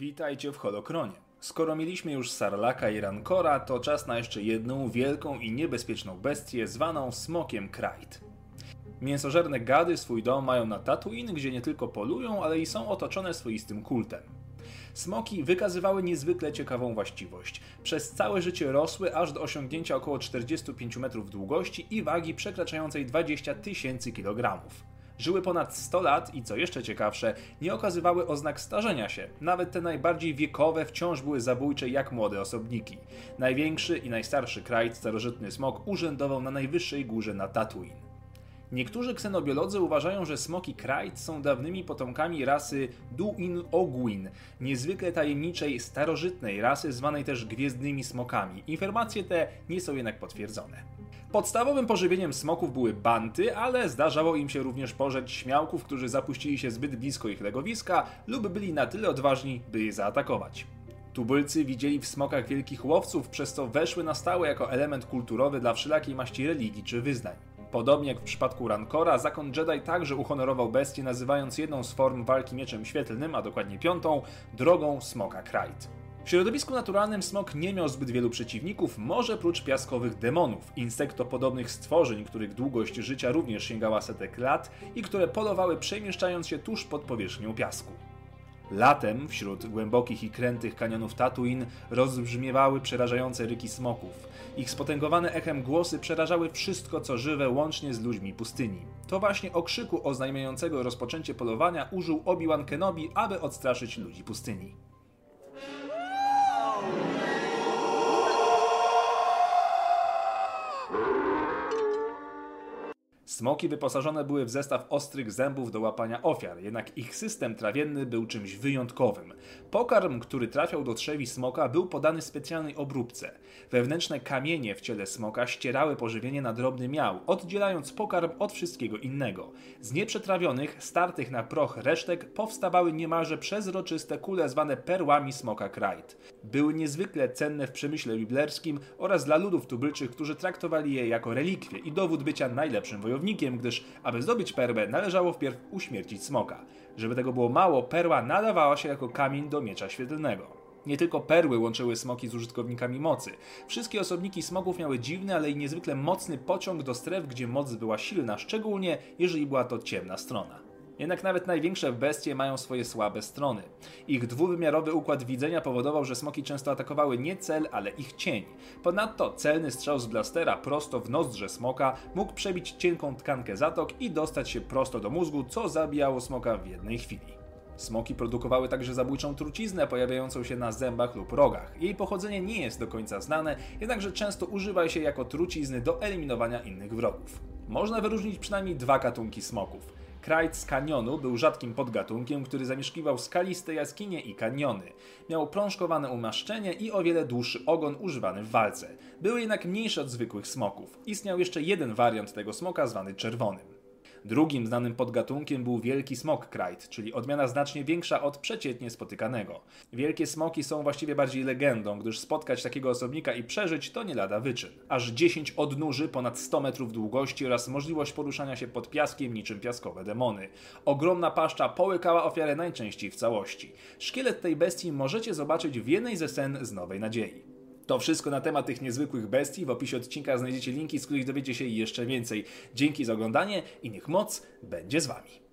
Witajcie w Holokronie. Skoro mieliśmy już Sarlaka i Rancora, to czas na jeszcze jedną wielką i niebezpieczną bestię zwaną Smokiem Kraid. Mięsożerne gady swój dom mają na Tatooine, gdzie nie tylko polują, ale i są otoczone swoistym kultem. Smoki wykazywały niezwykle ciekawą właściwość. Przez całe życie rosły aż do osiągnięcia około 45 metrów długości i wagi przekraczającej 20 tysięcy kilogramów. Żyły ponad 100 lat i co jeszcze ciekawsze, nie okazywały oznak starzenia się. Nawet te najbardziej wiekowe wciąż były zabójcze jak młode osobniki. Największy i najstarszy kraj, starożytny smok, urzędował na najwyższej górze na Tatooine. Niektórzy ksenobiolodzy uważają, że smoki Krajt są dawnymi potomkami rasy Duin Ogwin, niezwykle tajemniczej, starożytnej rasy zwanej też gwiezdnymi smokami. Informacje te nie są jednak potwierdzone. Podstawowym pożywieniem smoków były banty, ale zdarzało im się również pożeć śmiałków, którzy zapuścili się zbyt blisko ich legowiska lub byli na tyle odważni, by je zaatakować. Tubylcy widzieli w smokach wielkich łowców, przez co weszły na stałe jako element kulturowy dla wszelakiej maści religii czy wyznań. Podobnie jak w przypadku Rancora, zakon Jedi także uhonorował bestię, nazywając jedną z form walki mieczem świetlnym, a dokładnie piątą, drogą smoka Krajt. W środowisku naturalnym smok nie miał zbyt wielu przeciwników, może prócz piaskowych demonów, insektopodobnych stworzeń, których długość życia również sięgała setek lat i które polowały przemieszczając się tuż pod powierzchnią piasku. Latem, wśród głębokich i krętych kanionów Tatooine, rozbrzmiewały przerażające ryki smoków. Ich spotęgowane echem głosy przerażały wszystko, co żywe, łącznie z ludźmi pustyni. To właśnie okrzyku oznajmiającego rozpoczęcie polowania użył Obi-Wan Kenobi, aby odstraszyć ludzi pustyni. Smoki wyposażone były w zestaw ostrych zębów do łapania ofiar, jednak ich system trawienny był czymś wyjątkowym. Pokarm, który trafiał do trzewi smoka, był podany specjalnej obróbce. Wewnętrzne kamienie w ciele smoka ścierały pożywienie na drobny miał, oddzielając pokarm od wszystkiego innego. Z nieprzetrawionych, startych na proch resztek powstawały niemalże przezroczyste kule zwane perłami smoka Krajt. Były niezwykle cenne w przemyśle biblerskim oraz dla ludów tubylczych, którzy traktowali je jako relikwie i dowód bycia najlepszym wojownikiem wojownikiem, gdyż aby zdobyć perłę należało wpierw uśmiercić smoka. Żeby tego było mało, perła nadawała się jako kamień do miecza świetlnego. Nie tylko perły łączyły smoki z użytkownikami mocy. Wszystkie osobniki smoków miały dziwny, ale i niezwykle mocny pociąg do stref, gdzie moc była silna, szczególnie jeżeli była to ciemna strona. Jednak nawet największe bestie mają swoje słabe strony. Ich dwuwymiarowy układ widzenia powodował, że smoki często atakowały nie cel, ale ich cień. Ponadto celny strzał z blastera prosto w nozdrze smoka mógł przebić cienką tkankę zatok i dostać się prosto do mózgu, co zabijało smoka w jednej chwili. Smoki produkowały także zabójczą truciznę pojawiającą się na zębach lub rogach. Jej pochodzenie nie jest do końca znane, jednakże często używa się jako trucizny do eliminowania innych wrogów. Można wyróżnić przynajmniej dwa gatunki smoków. Krajd z kanionu był rzadkim podgatunkiem, który zamieszkiwał skaliste jaskinie i kaniony. Miał prążkowane umaszczenie i o wiele dłuższy ogon używany w walce. Były jednak mniejsze od zwykłych smoków. Istniał jeszcze jeden wariant tego smoka zwany czerwonym. Drugim znanym podgatunkiem był wielki smok krajt, czyli odmiana znacznie większa od przeciętnie spotykanego. Wielkie smoki są właściwie bardziej legendą, gdyż spotkać takiego osobnika i przeżyć to nie lada wyczyn. Aż 10 odnóży ponad 100 metrów długości oraz możliwość poruszania się pod piaskiem niczym piaskowe demony. Ogromna paszcza połykała ofiarę najczęściej w całości. Szkielet tej bestii możecie zobaczyć w jednej ze scen z Nowej Nadziei. To wszystko na temat tych niezwykłych bestii. W opisie odcinka znajdziecie linki, z których dowiecie się jeszcze więcej. Dzięki za oglądanie i niech moc będzie z Wami.